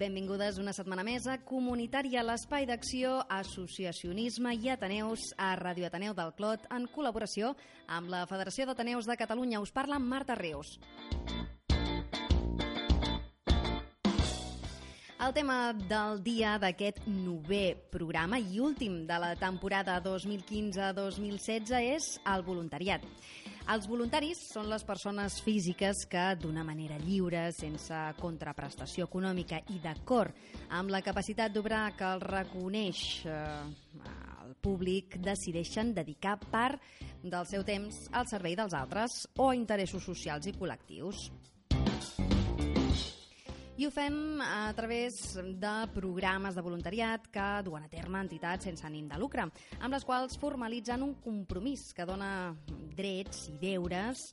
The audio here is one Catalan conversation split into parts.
benvingudes una setmana més a Comunitària, l'espai d'acció, associacionisme i Ateneus a Radio Ateneu del Clot en col·laboració amb la Federació d'Ateneus de Catalunya. Us parla Marta Rius. El tema del dia d'aquest novè programa i últim de la temporada 2015-2016 és el voluntariat. Els voluntaris són les persones físiques que, d'una manera lliure, sense contraprestació econòmica i d'acord amb la capacitat d'obrar que els reconeix eh, el públic, decideixen dedicar part del seu temps al servei dels altres o a interessos socials i col·lectius. I ho fem a través de programes de voluntariat que duen a terme entitats sense ànim de lucre, amb les quals formalitzen un compromís que dona drets i deures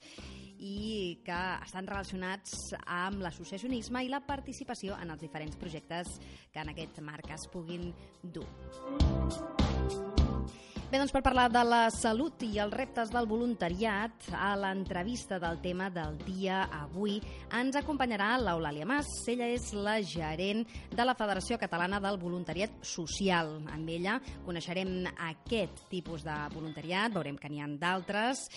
i que estan relacionats amb l'associacionisme i la participació en els diferents projectes que en aquest marc es puguin dur. Bé, doncs per parlar de la salut i els reptes del voluntariat, a l'entrevista del tema del dia avui ens acompanyarà l'Eulàlia Mas. Ella és la gerent de la Federació Catalana del Voluntariat Social. Amb ella coneixerem aquest tipus de voluntariat, veurem que n'hi ha d'altres,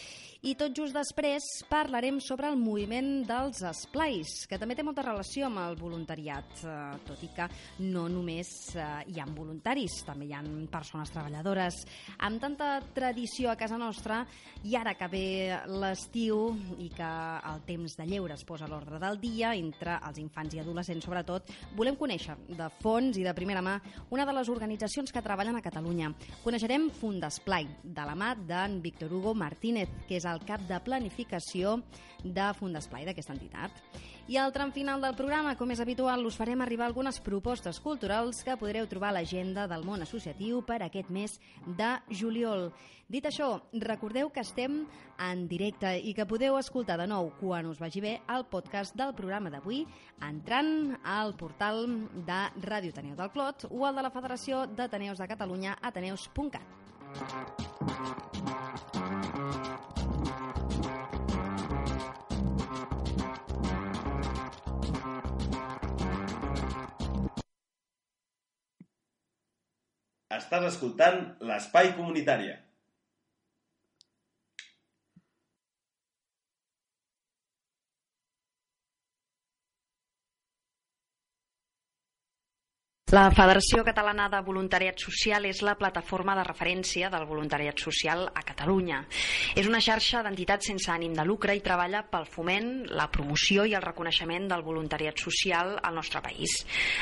i tot just després parlarem sobre el moviment dels esplais, que també té molta relació amb el voluntariat, eh, tot i que no només eh, hi ha voluntaris, també hi ha persones treballadores amb tanta tradició a casa nostra i ara que ve l'estiu i que el temps de lleure es posa a l'ordre del dia entre els infants i adolescents sobretot, volem conèixer de fons i de primera mà una de les organitzacions que treballen a Catalunya. Coneixerem Fundesplai, de la mà d'en Víctor Hugo Martínez, que és el cap de planificació de Fundesplai d'aquesta entitat. I al tram final del programa, com és habitual, us farem arribar algunes propostes culturals que podreu trobar a l'agenda del món associatiu per aquest mes de juliol. Dit això, recordeu que estem en directe i que podeu escoltar de nou, quan us vagi bé, el podcast del programa d'avui entrant al portal de Ràdio Ateneu del Clot o al de la Federació d'Ateneus de Catalunya, ateneus.cat. Estàs escoltant l'Espai Comunitària. La Federació Catalana de Voluntariat Social és la plataforma de referència del voluntariat social a Catalunya. És una xarxa d'entitats sense ànim de lucre i treballa pel foment, la promoció i el reconeixement del voluntariat social al nostre país.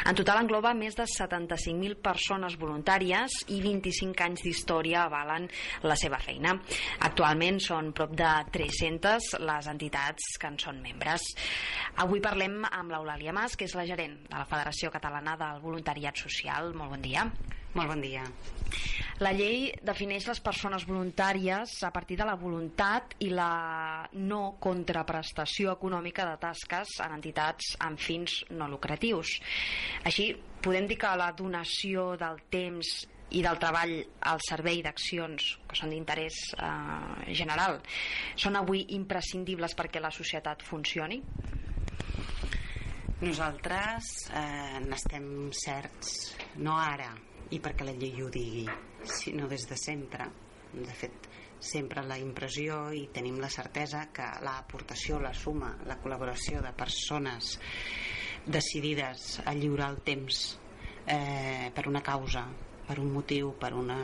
En total engloba més de 75.000 persones voluntàries i 25 anys d'història avalen la seva feina. Actualment són prop de 300 les entitats que en són membres. Avui parlem amb l'Eulàlia Mas, que és la gerent de la Federació Catalana del Voluntariat voluntariat social. Molt bon dia. Molt bon dia. La llei defineix les persones voluntàries a partir de la voluntat i la no contraprestació econòmica de tasques en entitats amb fins no lucratius. Així, podem dir que la donació del temps i del treball al servei d'accions que són d'interès eh, general són avui imprescindibles perquè la societat funcioni? Nosaltres eh, n'estem certs, no ara, i perquè la llei ho digui, sinó des de sempre. De fet, sempre la impressió i tenim la certesa que l'aportació, la suma, la col·laboració de persones decidides a lliurar el temps eh, per una causa per un motiu, per una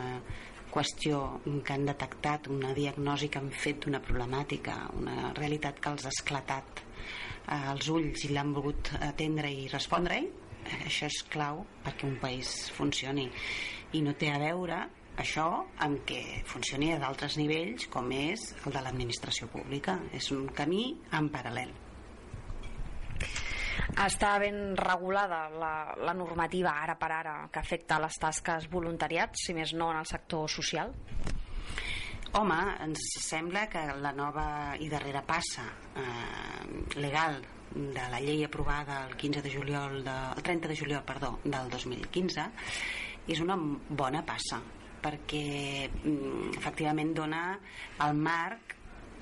qüestió que han detectat, una diagnosi que han fet d'una problemàtica, una realitat que els ha esclatat als ulls i l'han volgut atendre i respondre-hi, això és clau perquè un país funcioni. I no té a veure això amb què funcioni a d'altres nivells com és el de l'administració pública. És un camí en paral·lel. Està ben regulada la, la normativa ara per ara que afecta les tasques voluntariats, si més no en el sector social? Home, ens sembla que la nova i darrera passa eh, legal de la llei aprovada el 15 de juliol de, el 30 de juliol perdó, del 2015 és una bona passa perquè mm, efectivament dona el marc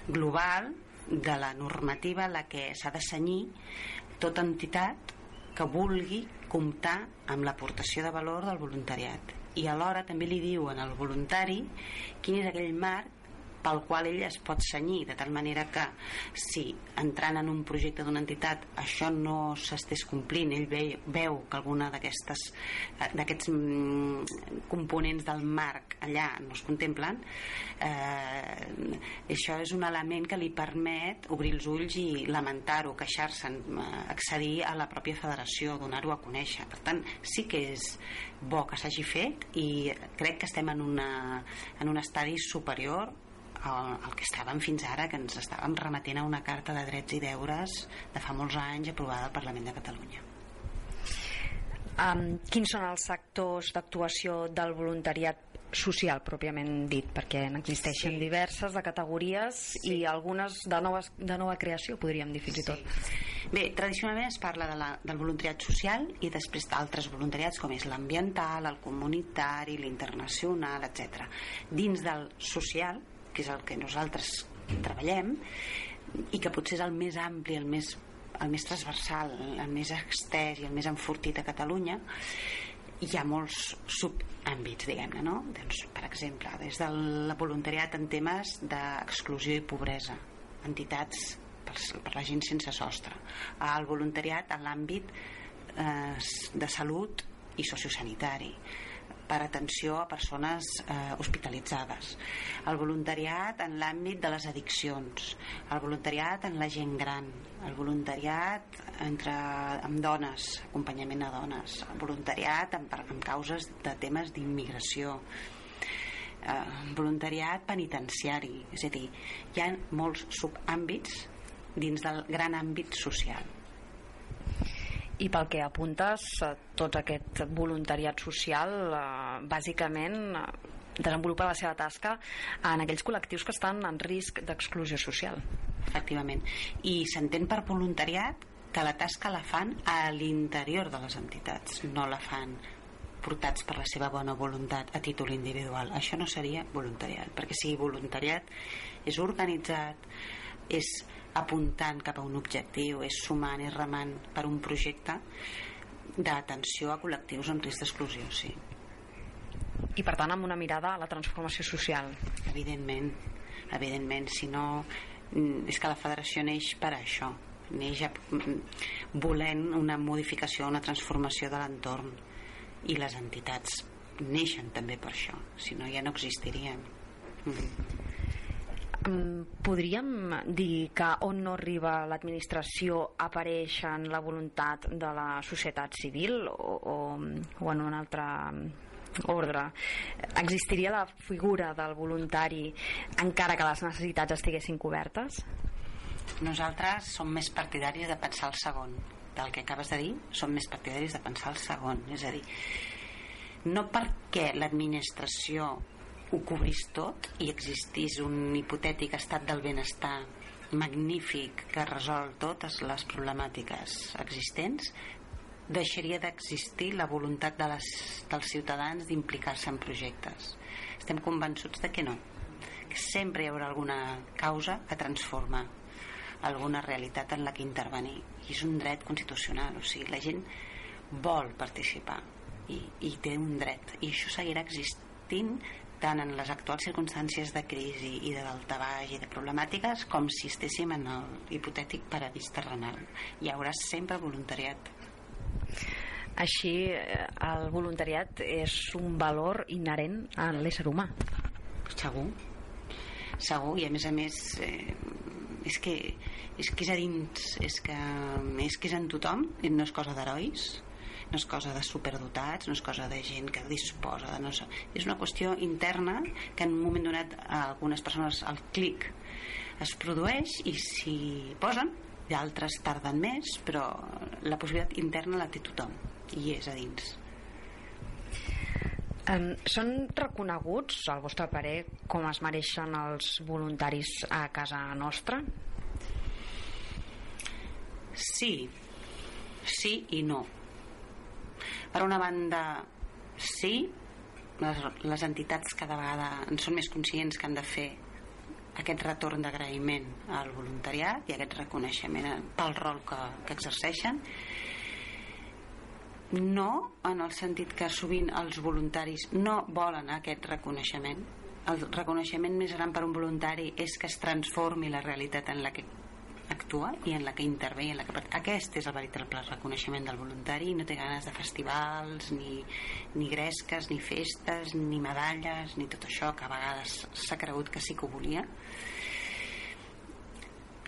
global de la normativa a la que s'ha de senyir tota entitat que vulgui comptar amb l'aportació de valor del voluntariat i alhora també li diuen al voluntari quin és aquell marc pel qual ell es pot senyir, de tal manera que si entrant en un projecte d'una entitat això no s'estés complint, ell veu, veu que alguna d'aquestes d'aquests mm, components del marc allà no es contemplen eh, això és un element que li permet obrir els ulls i lamentar-ho, queixar-se'n eh, accedir a la pròpia federació donar-ho a conèixer, per tant sí que és bo que s'hagi fet i crec que estem en, una, en un estadi superior el, el que estàvem fins ara, que ens estàvem remetent a una carta de drets i deures de fa molts anys aprovada al Parlament de Catalunya. Um, quins són els sectors d'actuació del voluntariat social pròpiament dit perquè n'existeixen sí. diverses de categories sí. i algunes de, noves, de nova creació podríem dir fins i tot sí. bé, tradicionalment es parla de la, del voluntariat social i després d'altres voluntariats com és l'ambiental, el comunitari l'internacional, etc. dins del social que és el que nosaltres treballem i que potser és el més ampli, el més, el més transversal, el més extès i el més enfortit a Catalunya hi ha molts subàmbits, diguem-ne, no? Doncs, per exemple, des del voluntariat en temes d'exclusió i pobresa, entitats per, per la gent sense sostre, el voluntariat en l'àmbit eh, de salut i sociosanitari, per atenció a persones eh, hospitalitzades, el voluntariat en l'àmbit de les addiccions, el voluntariat en la gent gran, el voluntariat entre, amb dones, acompanyament a dones, el voluntariat en, en causes de temes d'immigració, eh, voluntariat penitenciari, és a dir, hi ha molts subàmbits dins del gran àmbit social i pel que apuntes, eh, tot aquest voluntariat social eh, bàsicament eh, desenvolupa la seva tasca en aquells col·lectius que estan en risc d'exclusió social. Efectivament. I s'entén per voluntariat que la tasca la fan a l'interior de les entitats, no la fan portats per la seva bona voluntat a títol individual. Això no seria voluntariat, perquè si voluntariat és organitzat, és apuntant cap a un objectiu, és sumant i remant per un projecte d'atenció a col·lectius en risc d'exclusió, sí. I per tant amb una mirada a la transformació social. Evidentment, evidentment, si no mm, és que la federació neix per això neix a, mm, volent una modificació, una transformació de l'entorn i les entitats neixen també per això si no ja no existirien mm. Podríem dir que on no arriba l'administració apareix en la voluntat de la societat civil o, o, o en un altre ordre? Existiria la figura del voluntari encara que les necessitats estiguessin cobertes? Nosaltres som més partidaris de pensar el segon. Del que acabes de dir, som més partidaris de pensar el segon. És a dir, no perquè l'administració ho cobrís tot i existís un hipotètic estat del benestar magnífic que resol totes les problemàtiques existents deixaria d'existir la voluntat de les, dels ciutadans d'implicar-se en projectes. Estem convençuts de que no que sempre hi haurà alguna causa que transforma alguna realitat en la que intervenir. I és un dret constitucional o sigui, la gent vol participar i, i té un dret i això seguirà existint tant en les actuals circumstàncies de crisi i de daltabaix i de problemàtiques com si estéssim en el hipotètic paradís terrenal. Hi haurà sempre voluntariat. Així, eh, el voluntariat és un valor inherent a l'ésser humà. Segur. Segur, i a més a més eh, és que és que és a dins és que, és que és en tothom no és cosa d'herois no és cosa de superdotats, no és cosa de gent que disposa de no sé. És una qüestió interna que en un moment donat a algunes persones el clic es produeix i si posen, d'altres tarden més, però la possibilitat interna la té tothom i és a dins. Um, són reconeguts, al vostre parer, com es mereixen els voluntaris a casa nostra? Sí, sí i no per una banda, sí, les, les entitats cada vegada en són més conscients que han de fer aquest retorn d'agraïment al voluntariat i aquest reconeixement pel rol que, que exerceixen. No en el sentit que sovint els voluntaris no volen aquest reconeixement. El reconeixement més gran per un voluntari és que es transformi la realitat en la que actua i en la que intervé en la que... aquest és el veritable reconeixement del voluntari no té ganes de festivals ni, ni gresques, ni festes ni medalles, ni tot això que a vegades s'ha cregut que sí que ho volia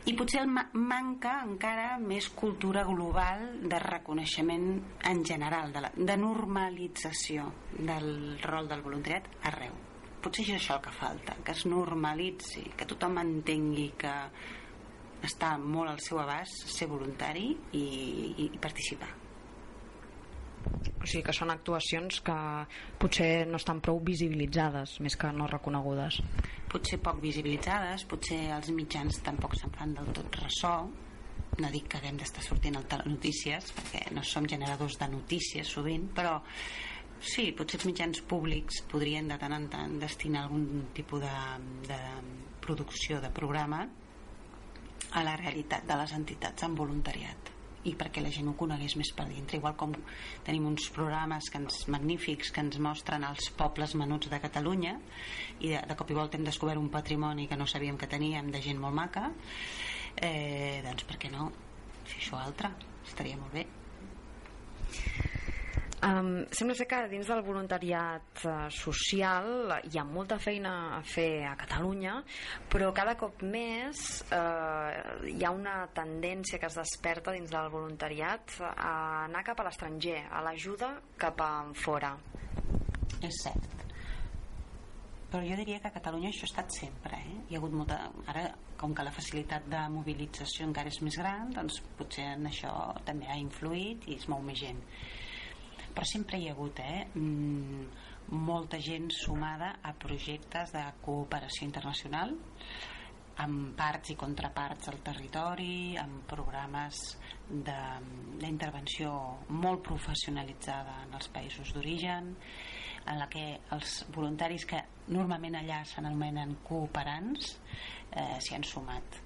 i potser el ma manca encara més cultura global de reconeixement en general, de, la, de normalització del rol del voluntariat arreu. Potser és això el que falta, que es normalitzi, que tothom entengui que està molt al seu abast ser voluntari i, i, i participar. O sigui que són actuacions que potser no estan prou visibilitzades més que no reconegudes. Potser poc visibilitzades potser els mitjans tampoc se'n fan del tot ressò. No dic que haguem d'estar sortint al notícies perquè no som generadors de notícies sovint però sí, potser els mitjans públics podrien de tant en tant destinar algun tipus de, de producció de programa a la realitat de les entitats en voluntariat. I perquè la gent ho conegués més per dintre igual com tenim uns programes que ens, magnífics que ens mostren els pobles menuts de Catalunya i de, de cop i volta hem descobert un patrimoni que no sabíem que teníem de gent molt maca eh, doncs per què no fer això altre? Estaria molt bé Um, sembla ser que dins del voluntariat uh, social hi ha molta feina a fer a Catalunya, però cada cop més uh, hi ha una tendència que es desperta dins del voluntariat a anar cap a l'estranger, a l'ajuda cap a fora. És cert. Però jo diria que a Catalunya això ha estat sempre. Eh? Hi ha hagut molta... Ara, com que la facilitat de mobilització encara és més gran, doncs potser en això també ha influït i es mou més gent però sempre hi ha hagut eh, mm, molta gent sumada a projectes de cooperació internacional amb parts i contraparts al territori, amb programes d'intervenció molt professionalitzada en els països d'origen, en la que els voluntaris que normalment allà s'anomenen cooperants eh, s'hi han sumat.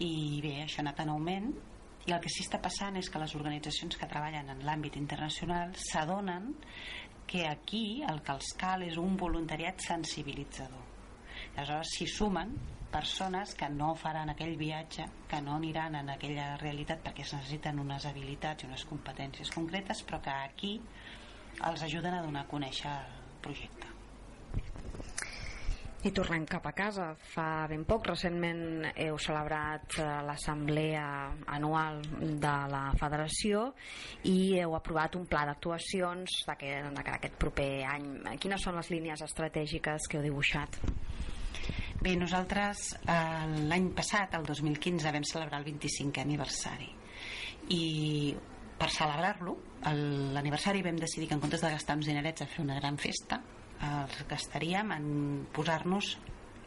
I bé, això ha anat en augment i el que sí està passant és que les organitzacions que treballen en l'àmbit internacional s'adonen que aquí el que els cal és un voluntariat sensibilitzador. Aleshores s'hi sumen persones que no faran aquell viatge, que no aniran en aquella realitat perquè es necessiten unes habilitats i unes competències concretes, però que aquí els ajuden a donar a conèixer el projecte. I tornem cap a casa. Fa ben poc, recentment heu celebrat eh, l'assemblea anual de la federació i heu aprovat un pla d'actuacions d'aquest proper any. Quines són les línies estratègiques que heu dibuixat? Bé, nosaltres eh, l'any passat, el 2015, vam celebrar el 25è aniversari i per celebrar-lo, l'aniversari vam decidir que en comptes de gastar uns dinerets a fer una gran festa, els gastaríem en posar-nos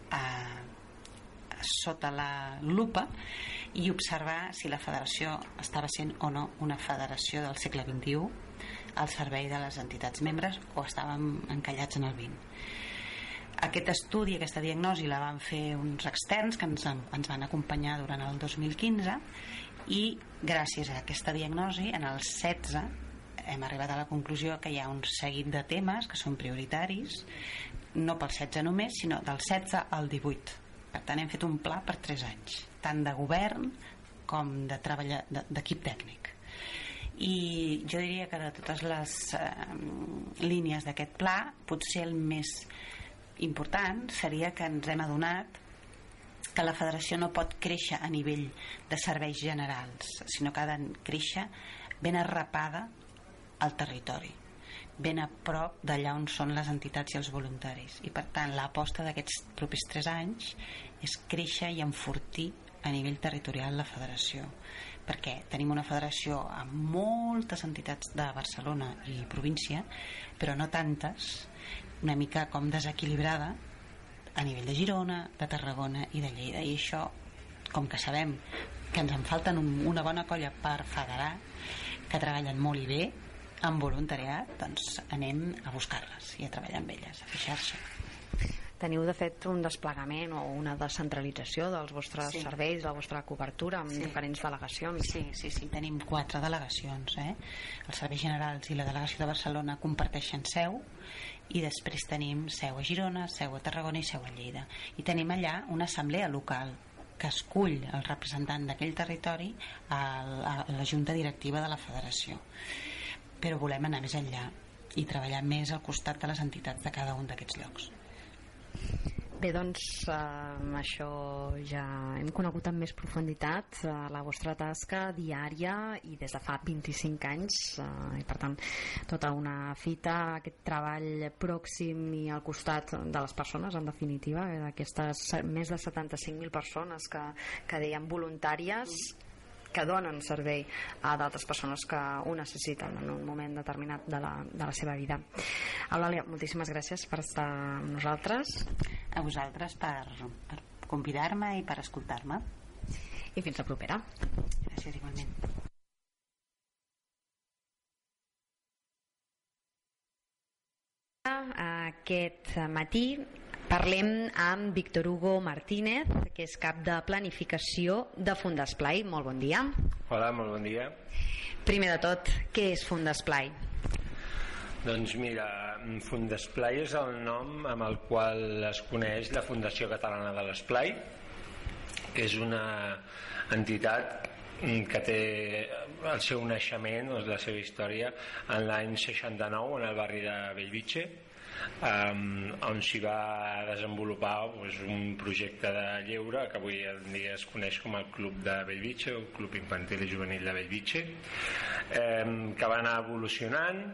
a, a, sota la lupa i observar si la federació estava sent o no una federació del segle XXI al servei de les entitats membres o estàvem encallats en el XX. Aquest estudi, aquesta diagnosi la van fer uns externs que ens, ens van acompanyar durant el 2015 i gràcies a aquesta diagnosi en el 16 hem arribat a la conclusió que hi ha un seguit de temes que són prioritaris no pel 16 només sinó del 16 al 18 per tant hem fet un pla per 3 anys tant de govern com de d'equip tècnic. I jo diria que de totes les eh, línies d'aquest pla potser el més important seria que ens hem adonat que la federació no pot créixer a nivell de serveis generals sinó que ha de créixer ben arrapada al territori. Ben a prop d'allà on són les entitats i els voluntaris. I per tant l'aposta d'aquests propers 3 anys és créixer i enfortir a nivell territorial la federació. Perquè tenim una federació amb moltes entitats de Barcelona i província però no tantes una mica com desequilibrada a nivell de Girona, de Tarragona i de Lleida. I això com que sabem que ens en falten un, una bona colla per federar que treballen molt i bé amb voluntariat doncs anem a buscar-les i a treballar amb elles, a fer xarxa Teniu, de fet, un desplegament o una descentralització dels vostres sí. serveis, de la vostra cobertura amb sí. diferents delegacions. Sí, sí, sí, tenim quatre delegacions. Eh? Els serveis generals i la delegació de Barcelona comparteixen seu i després tenim seu a Girona, seu a Tarragona i seu a Lleida. I tenim allà una assemblea local que escull el representant d'aquell territori a la junta directiva de la federació. Però volem anar més enllà i treballar més al costat de les entitats de cada un d'aquests llocs. Bé, doncs eh, això ja hem conegut amb més profunditat eh, la vostra tasca diària i des de fa 25 anys eh, i per tant tota una fita, aquest treball pròxim i al costat de les persones en definitiva, d'aquestes més de 75.000 persones que, que deien voluntàries que donen servei a d'altres persones que ho necessiten en un moment determinat de la, de la seva vida. Eulàlia, moltíssimes gràcies per estar amb nosaltres. A vosaltres per, per convidar-me i per escoltar-me. I fins la propera. Gràcies igualment. Aquest matí Parlem amb Víctor Hugo Martínez, que és cap de planificació de Fundesplai. Molt bon dia. Hola, molt bon dia. Primer de tot, què és Fundesplai? Doncs mira, Fundesplai és el nom amb el qual es coneix la Fundació Catalana de l'Esplai. És una entitat que té el seu naixement, doncs la seva història, en l'any 69 en el barri de Bellvitge, um, on s'hi va desenvolupar pues, un projecte de lleure que avui en dia es coneix com el Club de Bellvitge o Club Infantil i Juvenil de Bellvitge um, que va anar evolucionant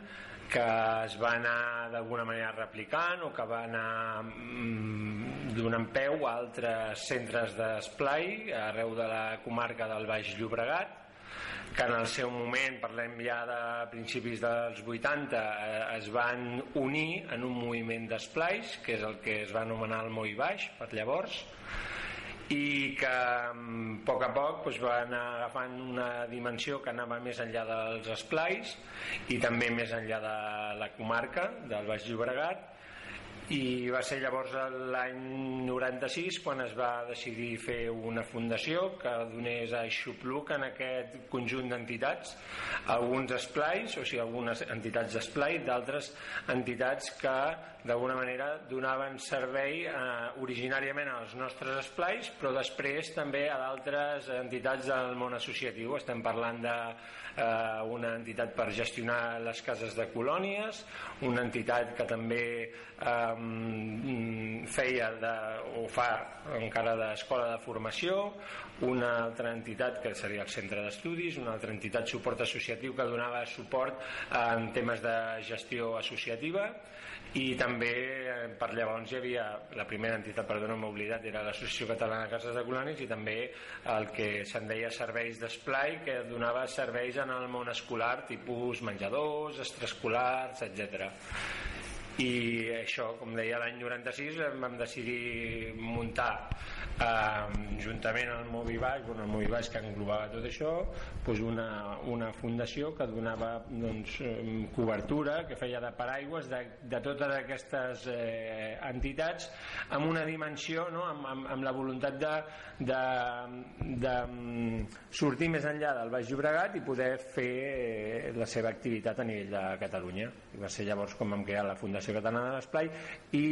que es va anar d'alguna manera replicant o que va anar mm, donant peu a altres centres d'esplai arreu de la comarca del Baix Llobregat que en el seu moment, parlem ja de principis dels 80, eh, es van unir en un moviment d'esplais, que és el que es va anomenar el Moi Baix, per llavors, i que a poc a poc doncs, va anar agafant una dimensió que anava més enllà dels esplais i també més enllà de la comarca del Baix Llobregat i va ser llavors l'any 96 quan es va decidir fer una fundació que donés a Xupluc en aquest conjunt d'entitats alguns esplais, o sigui algunes entitats d'esplai, d'altres entitats que d'alguna manera donaven servei eh, originàriament als nostres esplais però després també a d'altres entitats del món associatiu. Estem parlant de eh, entitat per gestionar les cases de colònies una entitat que també eh, feia de, o fa encara d'escola de formació una altra entitat que seria el centre d'estudis una altra entitat suport associatiu que donava suport en temes de gestió associativa i també eh, per llavors hi havia la primera entitat, perdona m'he oblidat era l'Associació Catalana de Cases de Colonis i també el que se'n deia serveis d'esplai que donava serveis en el món escolar tipus menjadors, extraescolars, etc i això, com deia l'any 96 vam decidir muntar eh, juntament amb el Movibaix bueno, el Movibaix que englobava tot això doncs una, una fundació que donava doncs, cobertura que feia de paraigües de, de totes aquestes eh, entitats amb una dimensió no? amb, amb, amb la voluntat de, de, de sortir més enllà del Baix Llobregat i poder fer eh, la seva activitat a nivell de Catalunya i va ser llavors com vam crear la Fundació Federació Catalana de l'Esplai i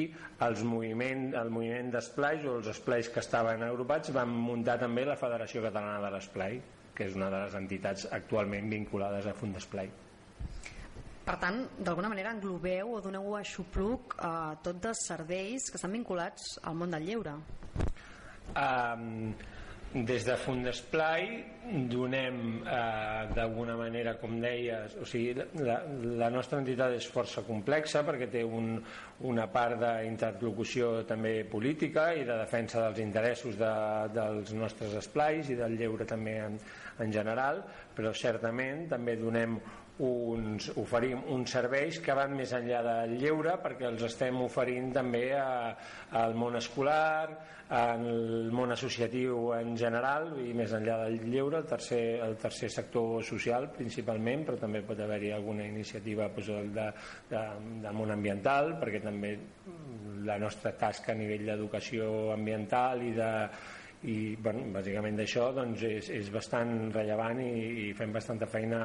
els moviment, el moviment d'esplais o els esplais que estaven agrupats van muntar també la Federació Catalana de l'Esplai que és una de les entitats actualment vinculades a Fundesplai. Per tant, d'alguna manera englobeu o doneu a tots els serveis que estan vinculats al món del lleure. Um, des de Fundesplai donem eh, d'alguna manera com deies o sigui, la, la nostra entitat és força complexa perquè té un, una part d'interlocució també política i de defensa dels interessos de, dels nostres esplais i del lleure també en, en general però certament també donem uns, oferim uns serveis que van més enllà del lleure perquè els estem oferint també a, al món escolar, al món associatiu en general i més enllà del lleure, el tercer, el tercer sector social principalment, però també pot haver-hi alguna iniciativa doncs, de, de, del món ambiental perquè també la nostra tasca a nivell d'educació ambiental i de i bueno, bàsicament d'això doncs, és, és bastant rellevant i, i fem bastanta feina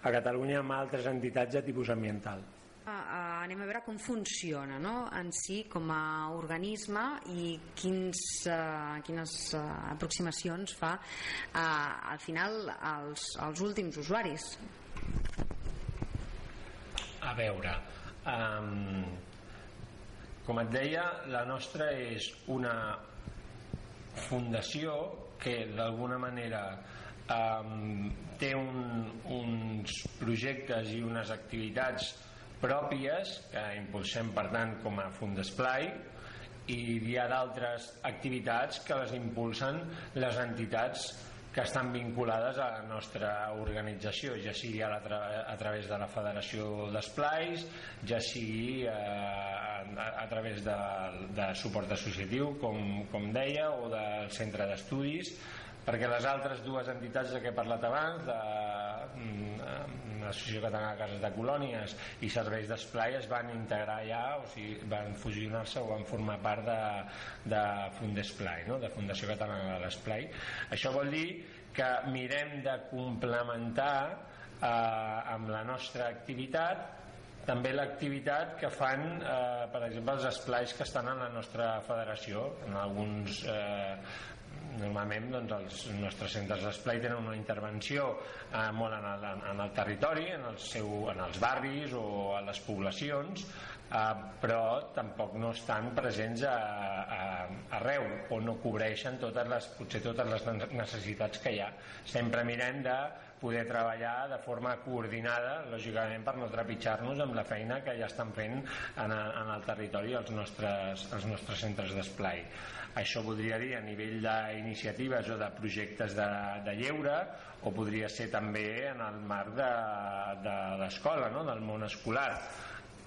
a Catalunya amb altres entitats de tipus ambiental uh, uh, anem a veure com funciona no? en si com a organisme i quins, uh, quines uh, aproximacions fa uh, al final als, als últims usuaris a veure um, com et deia la nostra és una fundació que d'alguna manera um, té un, uns projectes i unes activitats pròpies que impulsem per tant com a Fundesplai i hi ha d'altres activitats que les impulsen les entitats que estan vinculades a la nostra organització, ja sigui a, tra a través de la Federació d'Esplais, ja sigui eh, a, a través de, de suport associatiu, com, com deia, o del centre d'estudis, perquè les altres dues entitats de què he parlat abans de mm, l'Associació Catalana de Cases de Colònies i Serveis d'Esplai es van integrar ja o sigui, van fusionar-se o van formar part de, de Fundesplai no? de Fundació Catalana de l'Esplai això vol dir que mirem de complementar eh, amb la nostra activitat també l'activitat que fan eh, per exemple els esplais que estan en la nostra federació en alguns eh, normalment doncs, els nostres centres d'esplai tenen una intervenció eh, molt en el, en el territori, en, el seu, en els barris o a les poblacions, eh, però tampoc no estan presents a, a, arreu o no cobreixen totes les, potser totes les necessitats que hi ha. Sempre mirem de poder treballar de forma coordinada, lògicament per no trepitjar-nos amb la feina que ja estan fent en, en el territori els nostres, els nostres centres d'esplai. Això voldria dir a nivell d'iniciatives o de projectes de, de lleure o podria ser també en el marc de, de l'escola, no? del món escolar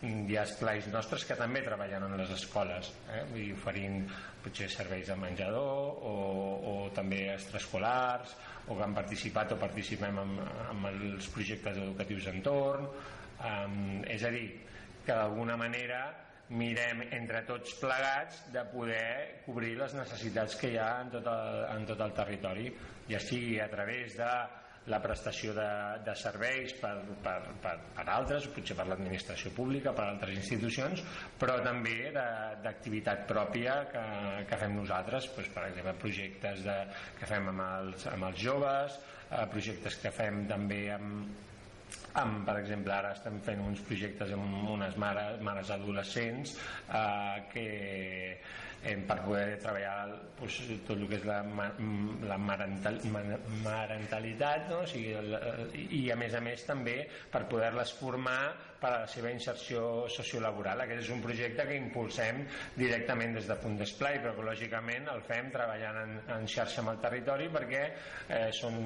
hi ha esplais nostres que també treballen en les escoles eh? Dir, oferint potser serveis de menjador o, o també extraescolars o que han participat o participem en, en els projectes educatius entorn um, és a dir que d'alguna manera mirem entre tots plegats de poder cobrir les necessitats que hi ha en tot el, en tot el territori ja sigui a través de la prestació de, de serveis per, per, per, per altres, potser per l'administració pública, per altres institucions, però també d'activitat pròpia que, que fem nosaltres, doncs, per exemple, projectes de, que fem amb els, amb els joves, eh, projectes que fem també amb, amb, per exemple, ara estem fent uns projectes amb unes mares, mares adolescents eh, que eh, per poder treballar pues, tot el que és la, la marental, marentalitat no? o sigui, i a més a més també per poder-les formar per a la seva inserció sociolaboral. Aquest és un projecte que impulsem directament des de Fundesplai, però que lògicament el fem treballant en, en xarxa amb el territori perquè eh, són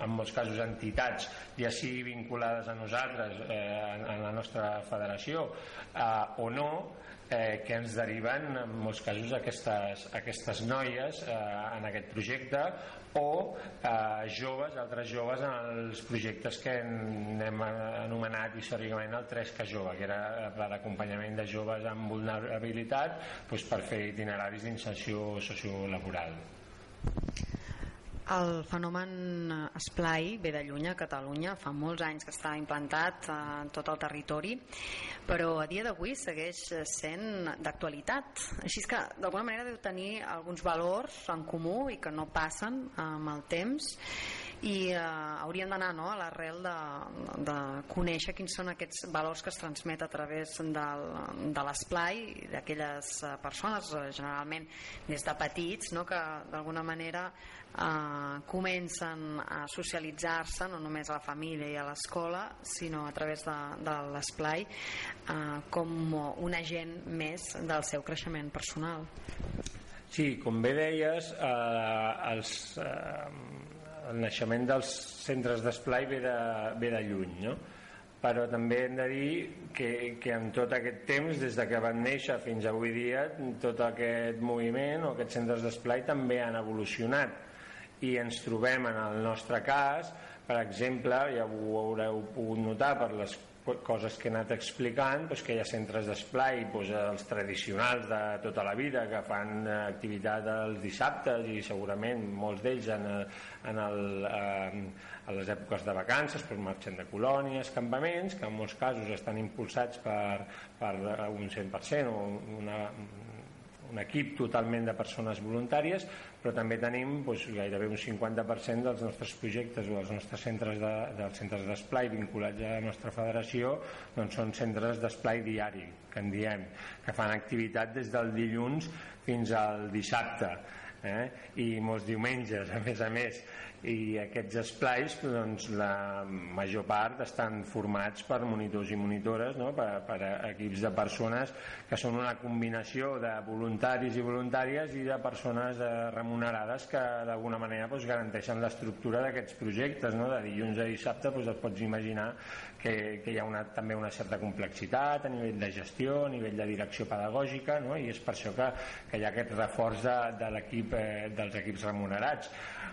en molts casos entitats, ja sigui vinculades a nosaltres, eh, en, en la nostra federació, eh, o no, eh, que ens deriven en molts casos aquestes, aquestes noies eh, en aquest projecte o eh, joves, altres joves en els projectes que hem anomenat històricament el 3K jove, que era per acompanyament de joves amb vulnerabilitat doncs per fer itineraris d'inserció sociolaboral. El fenomen esplai ve de lluny a Catalunya, fa molts anys que està implantat eh, en tot el territori, però a dia d'avui segueix sent d'actualitat. Així que d'alguna manera deu tenir alguns valors en comú i que no passen amb el temps i eh, hauríem d'anar no, a l'arrel de, de conèixer quins són aquests valors que es transmet a través del, de l'esplai d'aquelles eh, persones, eh, generalment des de petits, no, que d'alguna manera eh, comencen a socialitzar-se no només a la família i a l'escola sinó a través de, de l'esplai eh, com un agent més del seu creixement personal. Sí, com bé deies eh, els, eh, el naixement dels centres d'esplai ve, de, ve de lluny, no? però també hem de dir que, que en tot aquest temps, des de que van néixer fins avui dia, tot aquest moviment o aquests centres d'esplai també han evolucionat i ens trobem en el nostre cas, per exemple, ja ho haureu pogut notar per les coses que he anat explicant doncs que hi ha centres d'esplai doncs, els tradicionals de tota la vida que fan activitat els dissabtes i segurament molts d'ells en, en el, eh, a les èpoques de vacances doncs marxen de colònies, campaments que en molts casos estan impulsats per, per un 100% o una, un equip totalment de persones voluntàries però també tenim doncs, gairebé un 50% dels nostres projectes o dels nostres centres de, dels centres d'esplai vinculats a la nostra federació doncs són centres d'esplai diari que en diem, que fan activitat des del dilluns fins al dissabte eh? i molts diumenges a més a més i aquests esplais doncs, la major part estan formats per monitors i monitores no? per, per equips de persones que són una combinació de voluntaris i voluntàries i de persones eh, remunerades que d'alguna manera doncs, garanteixen l'estructura d'aquests projectes no? de dilluns a dissabte doncs, et pots imaginar que, que hi ha una, també una certa complexitat a nivell de gestió, a nivell de direcció pedagògica no? i és per això que, que hi ha aquest reforç de, de l'equip eh, dels equips remunerats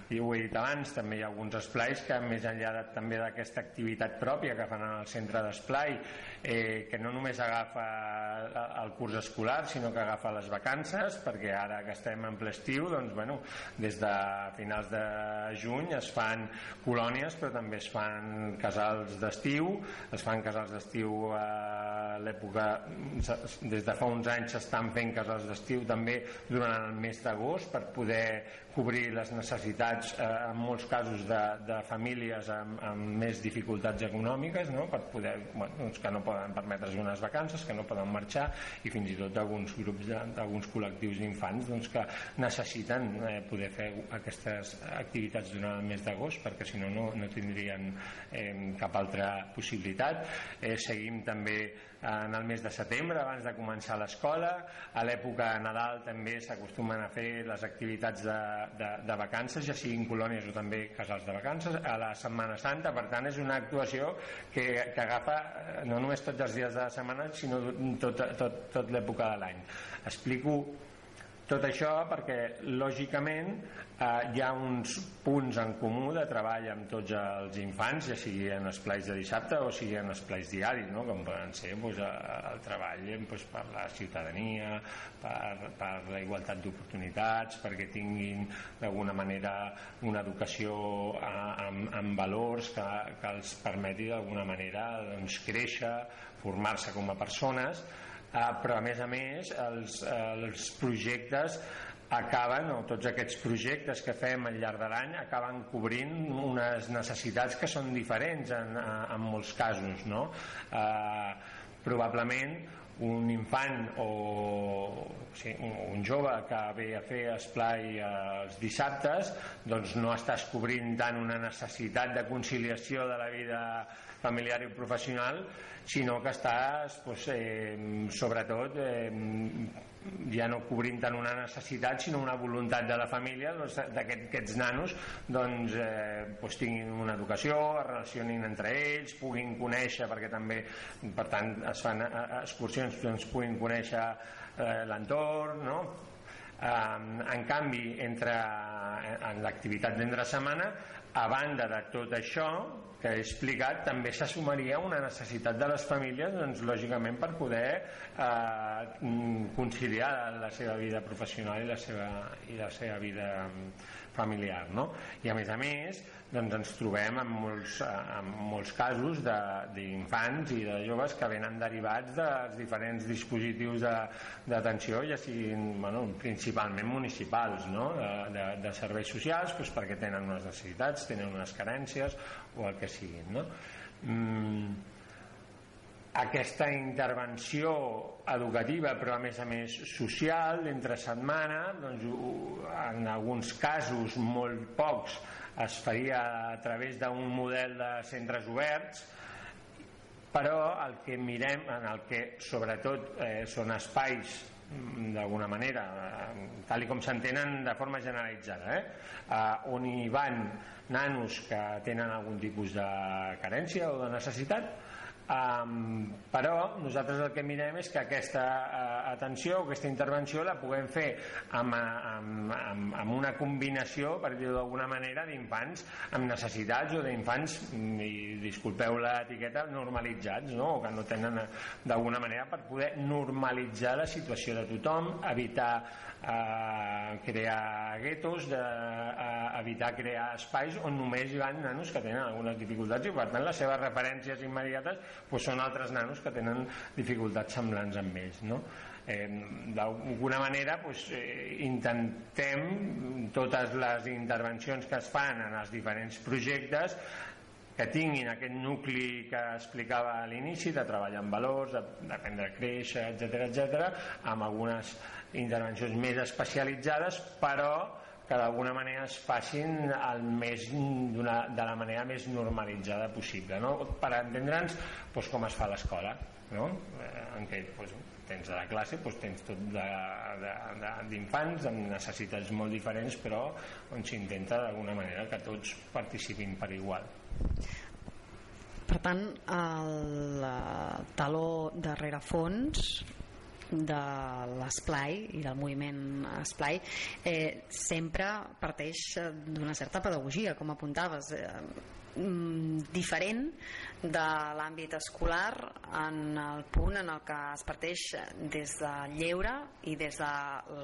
i ho he dit abans, també hi ha alguns esplais que més enllà de, també d'aquesta activitat pròpia que fan al centre d'esplai eh, que no només agafa el curs escolar sinó que agafa les vacances perquè ara que estem en ple estiu doncs, bueno, des de finals de juny es fan colònies però també es fan casals d'estiu. Es fan casals d'estiu a l'època des de fa uns anys s'estan fent casals d'estiu també durant el mes d'agost per poder cobrir les necessitats eh, en molts casos de, de famílies amb, amb més dificultats econòmiques no? per poder, bueno, doncs que no poden permetre's unes vacances, que no poden marxar i fins i tot d'alguns grups d'alguns col·lectius d'infants doncs, que necessiten eh, poder fer aquestes activitats durant el mes d'agost perquè si no, no, no tindrien eh, cap altra possibilitat eh, seguim també en el mes de setembre abans de començar l'escola. A l'època de Nadal també s'acostumen a fer les activitats de, de, de vacances ja siguin colònies o també casals de vacances a la Setmana Santa. Per tant és una actuació que, que agafa eh, no només tots els dies de la setmana sinó tot, tot, tot l'època de l'any. Explico tot això perquè lògicament eh, hi ha uns punts en comú de treball amb tots els infants, ja sigui en esplais de dissabte o sigui en esplais diaris, no? com poden ser doncs, el treball doncs, per la ciutadania, per, per la igualtat d'oportunitats, perquè tinguin d'alguna manera una educació amb, amb valors que, que els permeti d'alguna manera doncs, créixer, formar-se com a persones, eh, però a més a més els, els projectes acaben, o tots aquests projectes que fem al llarg de l'any acaben cobrint unes necessitats que són diferents en, en molts casos no? eh, probablement un infant o sí, un jove que ve a fer esplai els dissabtes doncs no estàs cobrint tant una necessitat de conciliació de la vida familiar i professional sinó que estàs pues, eh, sobretot eh, ja no cobrint tant una necessitat sinó una voluntat de la família doncs, d'aquests aquest, nanos doncs, eh, doncs tinguin una educació es relacionin entre ells puguin conèixer perquè també per tant es fan eh, excursions doncs puguin conèixer eh, l'entorn no? Um, en canvi entre en l'activitat d'entre setmana a banda de tot això que he explicat, també s'assumaria una necessitat de les famílies, doncs, lògicament, per poder eh, conciliar la seva vida professional i la seva, i la seva vida familiar. No? I a més a més, doncs ens trobem en molts, en molts casos d'infants i de joves que venen derivats dels diferents dispositius d'atenció, ja siguin bueno, principalment municipals, no? de, de, de serveis socials, doncs perquè tenen unes necessitats, tenen unes carències o el que siguin. No? Mm, aquesta intervenció educativa però a més a més social d'entre setmana doncs, en alguns casos molt pocs es faria a través d'un model de centres oberts però el que mirem en el que sobretot eh, són espais d'alguna manera tal com s'entenen de forma generalitzada eh? eh, on hi van nanos que tenen algun tipus de carència o de necessitat Um, però nosaltres el que mirem és que aquesta uh, atenció, aquesta intervenció la puguem fer amb, amb, amb, amb una combinació, per dir-ho d'alguna manera, d'infants amb necessitats o d'infants, mm, i disculpeu l'etiqueta, normalitzats, no? o que no tenen eh, d'alguna manera per poder normalitzar la situació de tothom, evitar uh, crear guetos, de, uh, evitar crear espais on només hi van nanos que tenen algunes dificultats i per tant les seves referències immediates pues, són altres nanos que tenen dificultats semblants amb ells no? eh, d'alguna manera pues, eh, intentem totes les intervencions que es fan en els diferents projectes que tinguin aquest nucli que explicava a l'inici de treballar amb valors, d'aprendre a créixer, etc etc, amb algunes intervencions més especialitzades, però que d'alguna manera es facin el més de la manera més normalitzada possible no? per entendre'ns doncs, com es fa a l'escola no? Eh, en què doncs, tens a la classe doncs, tens tot d'infants amb necessitats molt diferents però on s'intenta d'alguna manera que tots participin per igual per tant el taló darrere fons de l'esplai i del moviment esplai eh, sempre parteix d'una certa pedagogia com apuntaves eh, mm, diferent de l'àmbit escolar en el punt en el que es parteix des de lleure i des de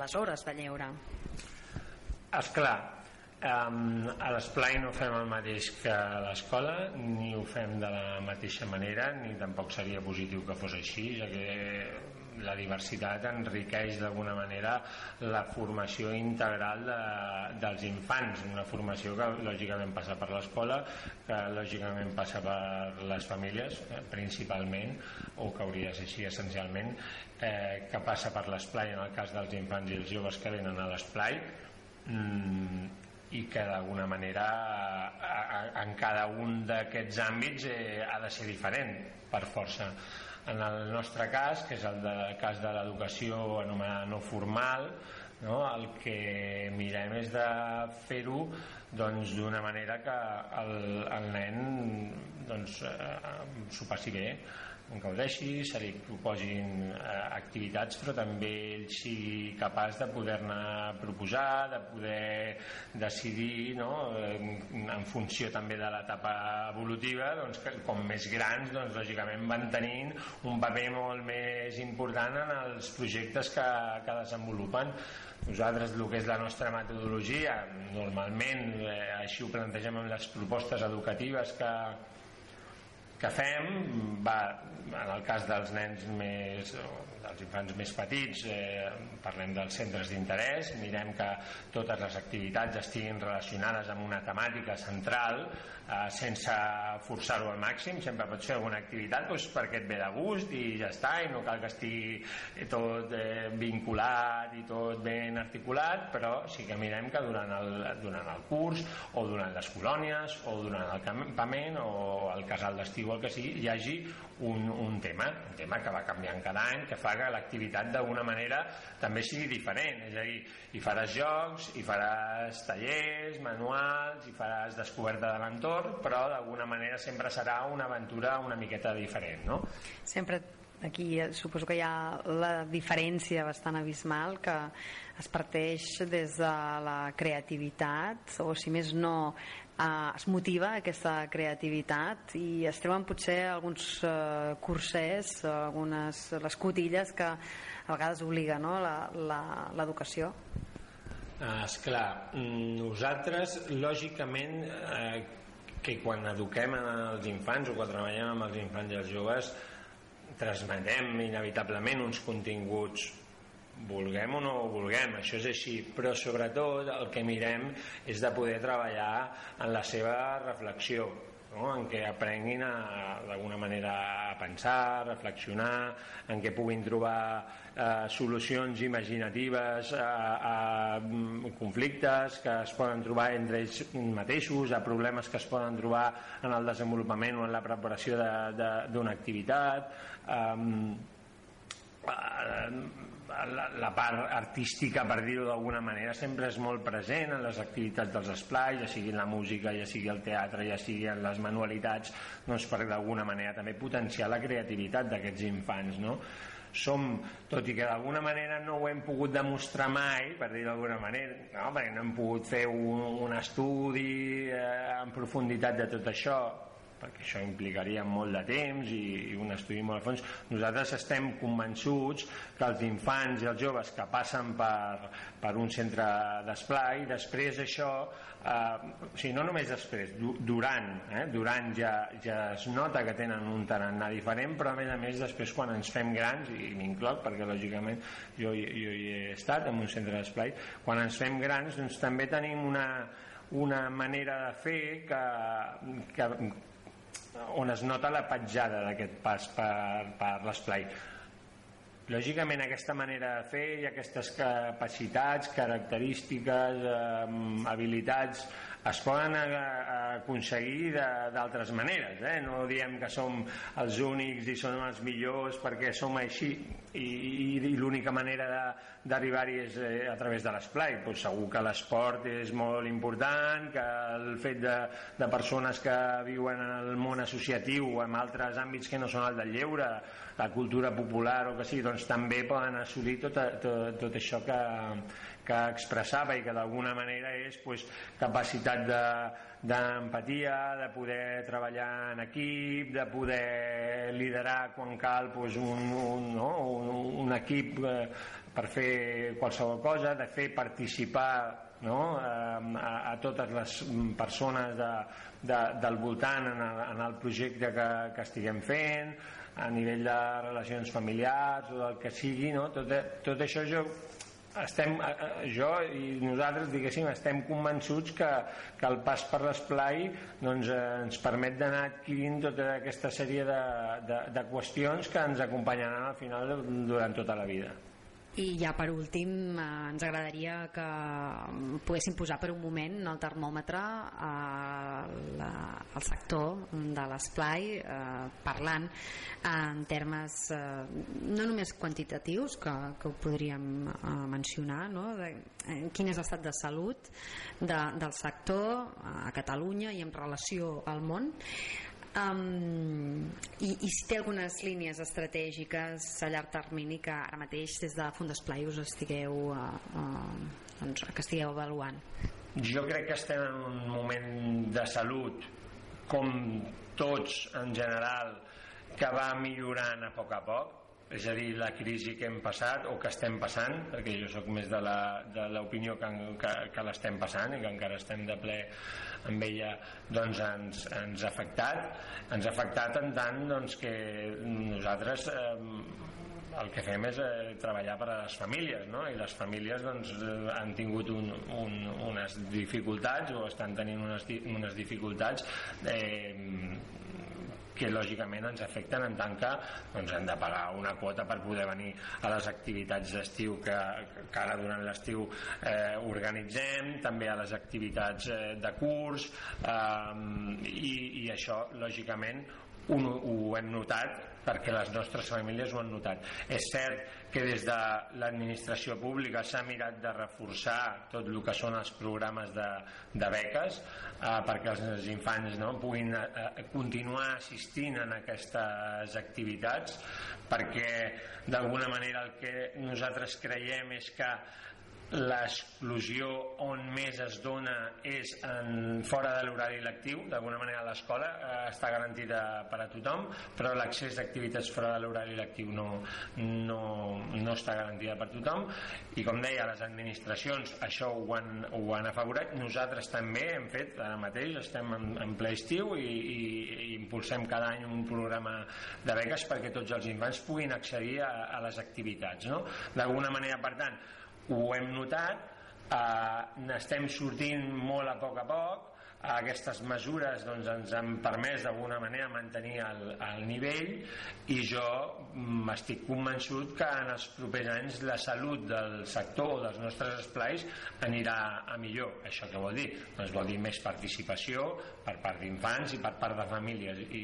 les hores de lleure. És clar um, a l'esplai no fem el mateix que a l'escola ni ho fem de la mateixa manera ni tampoc seria positiu que fos així ja que la diversitat enriqueix d'alguna manera la formació integral de, dels infants, una formació que lògicament passa per l'escola, que lògicament passa per les famílies eh, principalment, o que hauria de ser així essencialment, eh, que passa per l'esplai en el cas dels infants i els joves que venen a l'esplai, mm, i que d'alguna manera en cada un d'aquests àmbits eh, ha de ser diferent per força en el nostre cas, que és el de, cas de l'educació anomenada no formal, no? el que mirem és de fer-ho doncs, d'una manera que el, el nen doncs, eh, s'ho passi bé gaudeixi, se li proposin eh, activitats però també ell sigui capaç de poder-ne proposar, de poder decidir no? en, en funció també de l'etapa evolutiva doncs, que com més grans doncs, lògicament van tenint un paper molt més important en els projectes que, que desenvolupen nosaltres el que és la nostra metodologia normalment eh, així ho plantegem en les propostes educatives que, que fem va, en el cas dels nens més dels infants més petits eh, parlem dels centres d'interès mirem que totes les activitats estiguin relacionades amb una temàtica central eh, sense forçar-ho al màxim sempre pot ser alguna activitat doncs, perquè et ve de gust i ja està i no cal que estigui tot eh, vinculat i tot ben articulat però sí que mirem que durant el, durant el curs o durant les colònies o durant el campament o el casal d'estiu el que sigui hi hagi un, un tema, un tema que va canviant cada any, que fa que l'activitat d'alguna manera també sigui diferent, és a dir, hi faràs jocs, hi faràs tallers, manuals, hi faràs descoberta de l'entorn, però d'alguna manera sempre serà una aventura una miqueta diferent, no? Sempre aquí suposo que hi ha la diferència bastant abismal que es parteix des de la creativitat o si més no eh, es motiva aquesta creativitat i es treuen potser alguns eh, cursers, algunes les cotilles que a vegades obliga no? l'educació. Ah, esclar, nosaltres lògicament eh, que quan eduquem els infants o quan treballem amb els infants i els joves transmetem inevitablement uns continguts vulguem o no ho vulguem, això és així però sobretot el que mirem és de poder treballar en la seva reflexió no? en què aprenguin d'alguna manera a pensar, a reflexionar, en què puguin trobar eh, solucions imaginatives a, a conflictes que es poden trobar entre ells mateixos, a problemes que es poden trobar en el desenvolupament o en la preparació d'una activitat. Eh, la, la part artística, per dir-ho d'alguna manera, sempre és molt present en les activitats dels esplais, ja sigui la música, ja sigui el teatre, ja sigui en les manualitats, doncs per d'alguna manera també potenciar la creativitat d'aquests infants, no? som, tot i que d'alguna manera no ho hem pogut demostrar mai, per dir d'alguna manera, no? perquè no hem pogut fer un, un estudi eh, en profunditat de tot això, perquè això implicaria molt de temps i, i un estudi molt a fons. Nosaltres estem convençuts que els infants i els joves que passen per, per un centre d'esplai, després això, eh, o sigui, no només després, durant, eh, durant ja, ja es nota que tenen un tarannà diferent, però a més a més després quan ens fem grans, i m'incloc perquè lògicament jo, jo hi he estat en un centre d'esplai, quan ens fem grans doncs també tenim una, una manera de fer que, que, on es nota la petjada d'aquest pas per, per l'esplai. Lògicament aquesta manera de fer i aquestes capacitats, característiques, eh, habilitats es poden aconseguir d'altres maneres eh? no diem que som els únics i som els millors perquè som així i, i, i l'única manera d'arribar-hi és eh, a través de l'esplai pues segur que l'esport és molt important que el fet de, de persones que viuen en el món associatiu o en altres àmbits que no són el del lleure la cultura popular o que sí, doncs també poden assolir tot, tot, tot això que, que expressava i que d'alguna manera és pues, capacitat d'empatia, de, de poder treballar en equip, de poder liderar quan cal pues, un, un, no? un, un equip eh, per fer qualsevol cosa, de fer participar no? a, a totes les persones de, de, del voltant en el, en el projecte que, que estiguem fent, a nivell de relacions familiars o del que sigui, no? tot, tot això jo estem, eh, eh, jo i nosaltres diguéssim estem convençuts que, que el pas per l'esplai doncs, eh, ens permet d'anar adquirint tota aquesta sèrie de, de, de qüestions que ens acompanyaran al final durant tota la vida. I ja per últim eh, ens agradaria que poguéssim posar per un moment el termòmetre al, al sector de l'esplai eh, parlant en termes eh, no només quantitatius que, que ho podríem eh, mencionar no? de, eh, quin és l'estat de salut de, del sector a Catalunya i en relació al món Um, i, i si té algunes línies estratègiques a llarg termini que ara mateix des de Fundesplai us estigueu uh, uh, doncs, que estigueu avaluant? Jo crec que estem en un moment de salut com tots en general que va millorant a poc a poc. És a dir, la crisi que hem passat o que estem passant, perquè jo sóc més de l'opinió que, que, que l'estem passant i que encara estem de ple amb ella doncs ens, ens ha afectat ens ha afectat en tant doncs, que nosaltres eh, el que fem és eh, treballar per a les famílies no? i les famílies doncs, eh, han tingut un, un, unes dificultats o estan tenint unes, unes dificultats eh, que lògicament ens afecten en tant que doncs, hem de pagar una quota per poder venir a les activitats d'estiu que, que ara durant l'estiu eh, organitzem, també a les activitats eh, de curs eh, i, i això lògicament ho, ho hem notat perquè les nostres famílies ho han notat. És cert que des de l'administració pública s'ha mirat de reforçar tot el que són els programes de, de beques eh, perquè els infants no, puguin eh, continuar assistint en aquestes activitats perquè d'alguna manera el que nosaltres creiem és que l'exclusió on més es dona és en, fora de l'horari lectiu d'alguna manera l'escola eh, està garantida per a tothom però l'accés d'activitats fora de l'horari lectiu no, no, no està garantida per a tothom i com deia les administracions això ho han, ho han afavorat nosaltres també hem fet ara mateix estem en, en ple estiu i, i, i impulsem cada any un programa de beques perquè tots els infants puguin accedir a, a les activitats no? d'alguna manera per tant ho hem notat eh, n'estem sortint molt a poc a poc aquestes mesures doncs, ens han permès d'alguna manera mantenir el, el nivell i jo m'estic convençut que en els propers anys la salut del sector o dels nostres esplais anirà a millor. Això què vol dir? Doncs vol dir més participació per part d'infants i per part de famílies i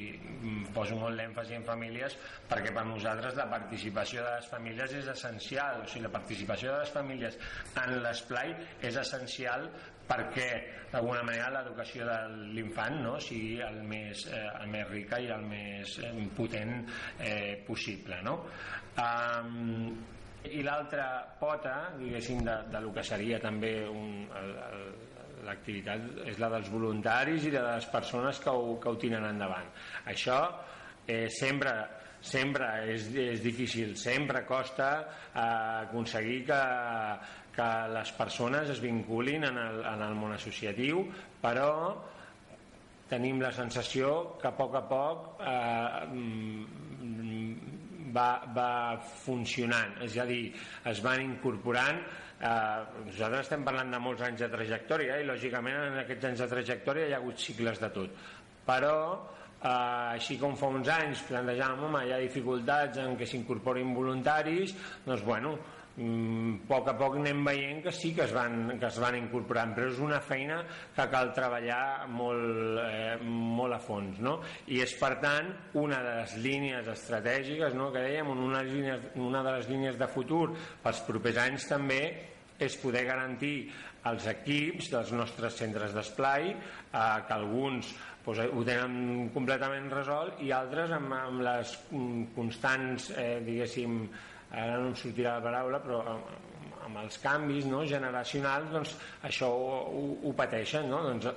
poso molt l'èmfasi en famílies perquè per nosaltres la participació de les famílies és essencial, o sigui, la participació de les famílies en l'esplai és essencial perquè d'alguna manera l'educació de l'infant no, sigui el més, eh, el més rica i el més eh, potent eh, possible no? Um, i l'altra pota diguéssim de, de lo que seria també l'activitat és la dels voluntaris i de les persones que ho, que ho tiren endavant això eh, sempre sempre és, és difícil, sempre costa eh, aconseguir que, que les persones es vinculin en el, en el món associatiu, però tenim la sensació que a poc a poc eh, va, va funcionant, és a dir, es van incorporant eh, nosaltres estem parlant de molts anys de trajectòria i lògicament en aquests anys de trajectòria hi ha hagut cicles de tot. Però eh, així com fa uns anys plantejàvem home, hi ha dificultats en què s'incorporin voluntaris doncs bueno, a poc a poc anem veient que sí que es van, que es van incorporant però és una feina que cal treballar molt, eh, molt a fons no? i és per tant una de les línies estratègiques no? que dèiem una, línies, una de les línies de futur pels propers anys també és poder garantir els equips dels nostres centres d'esplai eh, que alguns doncs, ho tenen completament resolt i altres amb, amb les mm, constants eh, diguéssim ara no em sortirà la paraula però amb, amb els canvis no, generacionals doncs això ho, ho, ho pateixen no? doncs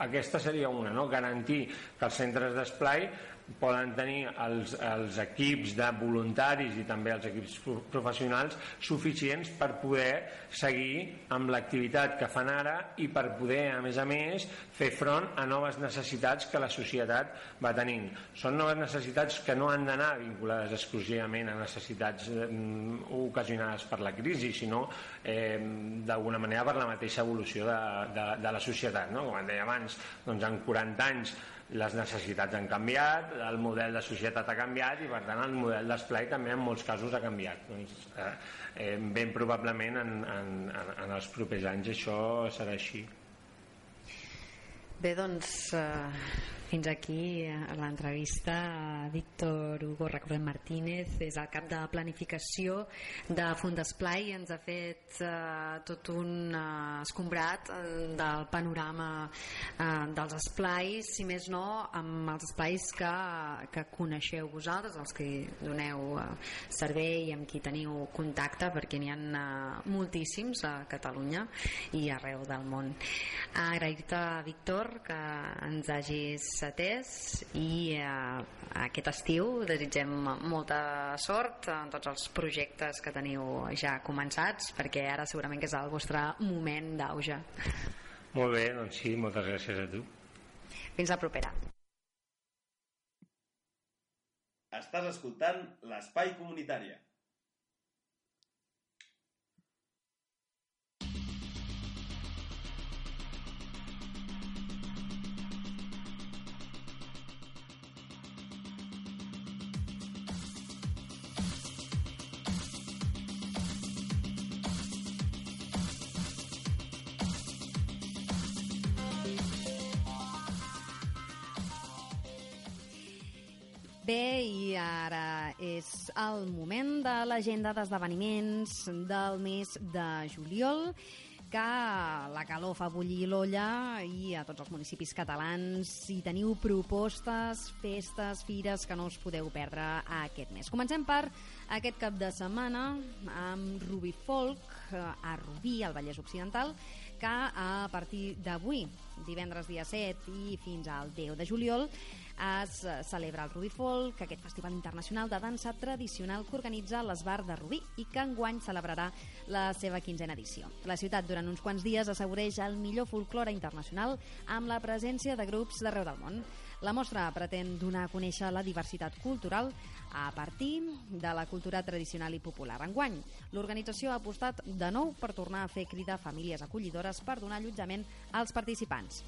aquesta seria una, no? garantir que els centres d'esplai poden tenir els, els equips de voluntaris i també els equips professionals suficients per poder seguir amb l'activitat que fan ara i per poder, a més a més, fer front a noves necessitats que la societat va tenint. Són noves necessitats que no han d'anar vinculades exclusivament a necessitats eh, ocasionades per la crisi, sinó eh, d'alguna manera per la mateixa evolució de, de, de la societat. No? Com deia abans, doncs en 40 anys les necessitats han canviat, el model de societat ha canviat i per tant el model d'esplai també en molts casos ha canviat. Doncs, eh, eh, ben probablement en, en, en els propers anys això serà així. Bé, doncs eh, fins aquí eh, l'entrevista. A Víctor Hugo Recordem Martínez, és el cap de planificació de Fundesplai i ens ha fet eh, tot un eh, escombrat eh, del panorama eh, dels esplais, si més no, amb els esplais que, que coneixeu vosaltres, els que doneu eh, servei i amb qui teniu contacte, perquè n'hi ha eh, moltíssims a Catalunya i arreu del món. Agrair-te, Víctor, que ens hagis atès i eh, aquest estiu desitgem molta sort en tots els projectes que teniu ja començats perquè ara segurament que és el vostre moment d'auge. Molt bé, doncs sí, moltes gràcies a tu. Fins la propera. Estàs escoltant l'Espai Comunitària. Ara és el moment de l'agenda d'esdeveniments del mes de juliol que la calor fa bullir l'olla i a tots els municipis catalans si teniu propostes, festes, fires que no us podeu perdre aquest mes. Comencem per aquest cap de setmana amb Ruby Folk eh, a Rubí, al Vallès Occidental, que a partir d'avui, divendres dia 7 i fins al 10 de juliol, es eh, celebra el Rubí Folk, aquest festival internacional de dansa tradicional que organitza l'Esbar de Rubí i que enguany celebrarà la seva quinzena edició. La ciutat durant uns quants dies assaboreix el millor folklore internacional amb la presència de grups d'arreu del món. La mostra pretén donar a conèixer la diversitat cultural a partir de la cultura tradicional i popular. Enguany, l'organització ha apostat de nou per tornar a fer crida a famílies acollidores per donar allotjament als participants.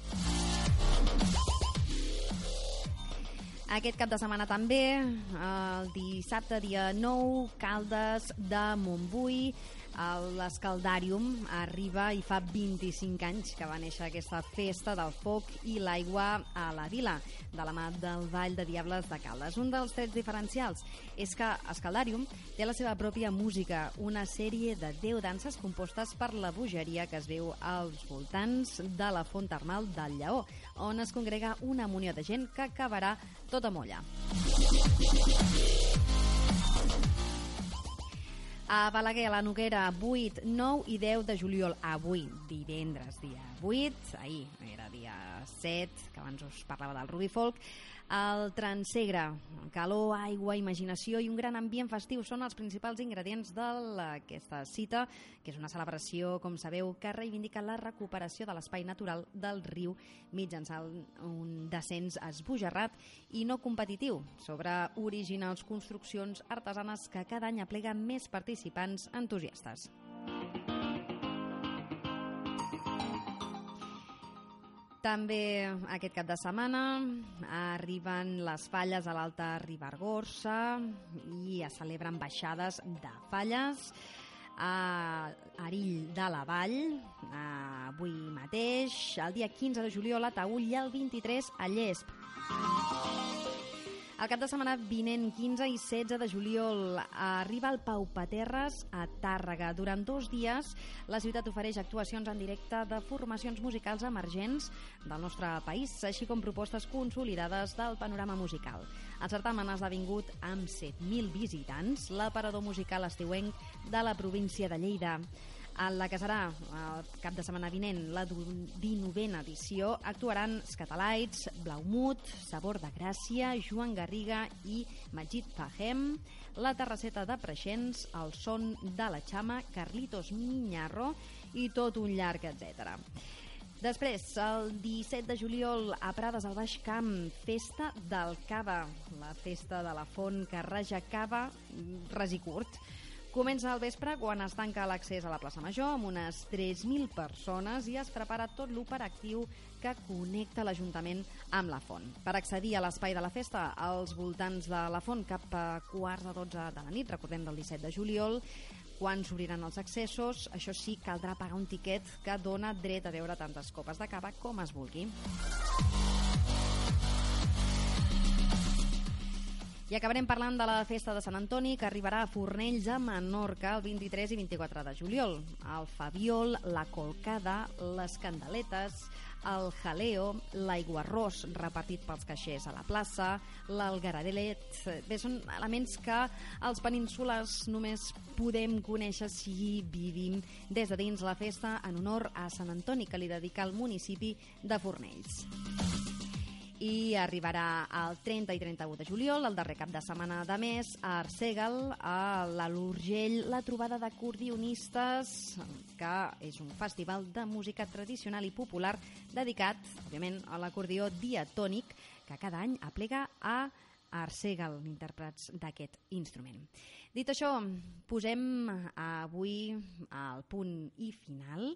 Aquest cap de setmana també, el dissabte dia 9, Caldes de Montbui, L'Escaldàrium arriba i fa 25 anys que va néixer aquesta festa del foc i l'aigua a la vila, de la mà del Vall de Diables de Caldes. Un dels trets diferencials és que Escaldàrium té la seva pròpia música, una sèrie de 10 danses compostes per la bogeria que es veu als voltants de la font termal del Lleó, on es congrega una munió de gent que acabarà tota molla. A Balaguer, a la Noguera, 8, 9 i 10 de juliol. Avui, divendres, dia 8, ahir era dia 7, que abans us parlava del Ruby Folk, el Transegre, calor, aigua, imaginació i un gran ambient festiu són els principals ingredients d'aquesta cita, que és una celebració, com sabeu, que reivindica la recuperació de l'espai natural del riu mitjançant un descens esbojarrat i no competitiu sobre originals construccions artesanes que cada any apleguen més participants entusiastes. També aquest cap de setmana arriben les falles a l'Alta Ribargorça i es celebren baixades de falles a Arill de la Vall, avui mateix, el dia 15 de juliol a Taüll i el 23 a Llesp. El cap de setmana vinent, 15 i 16 de juliol, arriba el Pau Paterres a Tàrrega. Durant dos dies, la ciutat ofereix actuacions en directe de formacions musicals emergents del nostre país, així com propostes consolidades del panorama musical. El certamen ha esdevingut amb 7.000 visitants, l'aparador musical estiuenc de la província de Lleida. En la que serà el cap de setmana vinent, la 19a edició, actuaran Scatalites, Blaumut, Sabor de Gràcia, Joan Garriga i Magit Fahem, la Terrasseta de Preixens, el Son de la Xama, Carlitos Minyarro i tot un llarg, etc. Després, el 17 de juliol, a Prades al Baix Camp, festa del cava, la festa de la font que raja cava, res i curt. Comença al vespre quan es tanca l'accés a la plaça Major amb unes 3.000 persones i es prepara tot l'operatiu que connecta l'Ajuntament amb la font. Per accedir a l'espai de la festa als voltants de la font cap a quarts de 12 de la nit, recordem del 17 de juliol, quan s'obriran els accessos, això sí, caldrà pagar un tiquet que dona dret a veure tantes copes de cava com es vulgui. I acabarem parlant de la festa de Sant Antoni que arribarà a Fornells a Menorca el 23 i 24 de juliol. El Fabiol, la Colcada, les Candeletes, el jaleo, l'aiguarròs repartit pels caixers a la plaça, l'algaradelet... Bé, són elements que els peninsulars només podem conèixer si vivim. Des de dins la festa en honor a Sant Antoni que li dedica el municipi de Fornells i arribarà el 30 i 31 de juliol, el darrer cap de setmana de mes, a Arsègal, a la l'Urgell, la trobada d'acordionistes, que és un festival de música tradicional i popular dedicat, òbviament, a l'acordió diatònic, que cada any aplega a Arsègal, intèrprets d'aquest instrument. Dit això, posem avui al punt i final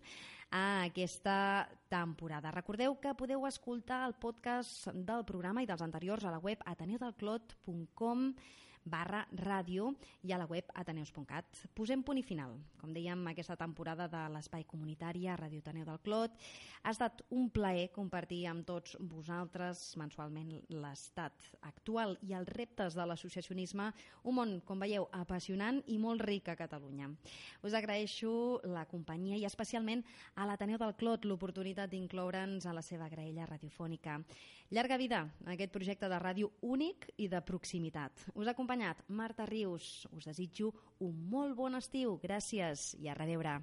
a aquesta temporada. Recordeu que podeu escoltar el podcast del programa i dels anteriors a la web ateneudelclot.com barra ràdio i a la web ateneus.cat. Posem punt i final. Com dèiem, aquesta temporada de l'Espai Comunitari a Ràdio Ateneu del Clot ha estat un plaer compartir amb tots vosaltres mensualment l'estat actual i els reptes de l'associacionisme, un món, com veieu, apassionant i molt ric a Catalunya. Us agraeixo la companyia i especialment a l'Ateneu del Clot l'oportunitat d'incloure'ns a la seva graella radiofònica. Llarga vida a aquest projecte de ràdio únic i de proximitat. Us ha acompanyat Marta Rius. Us desitjo un molt bon estiu. Gràcies i a reveure.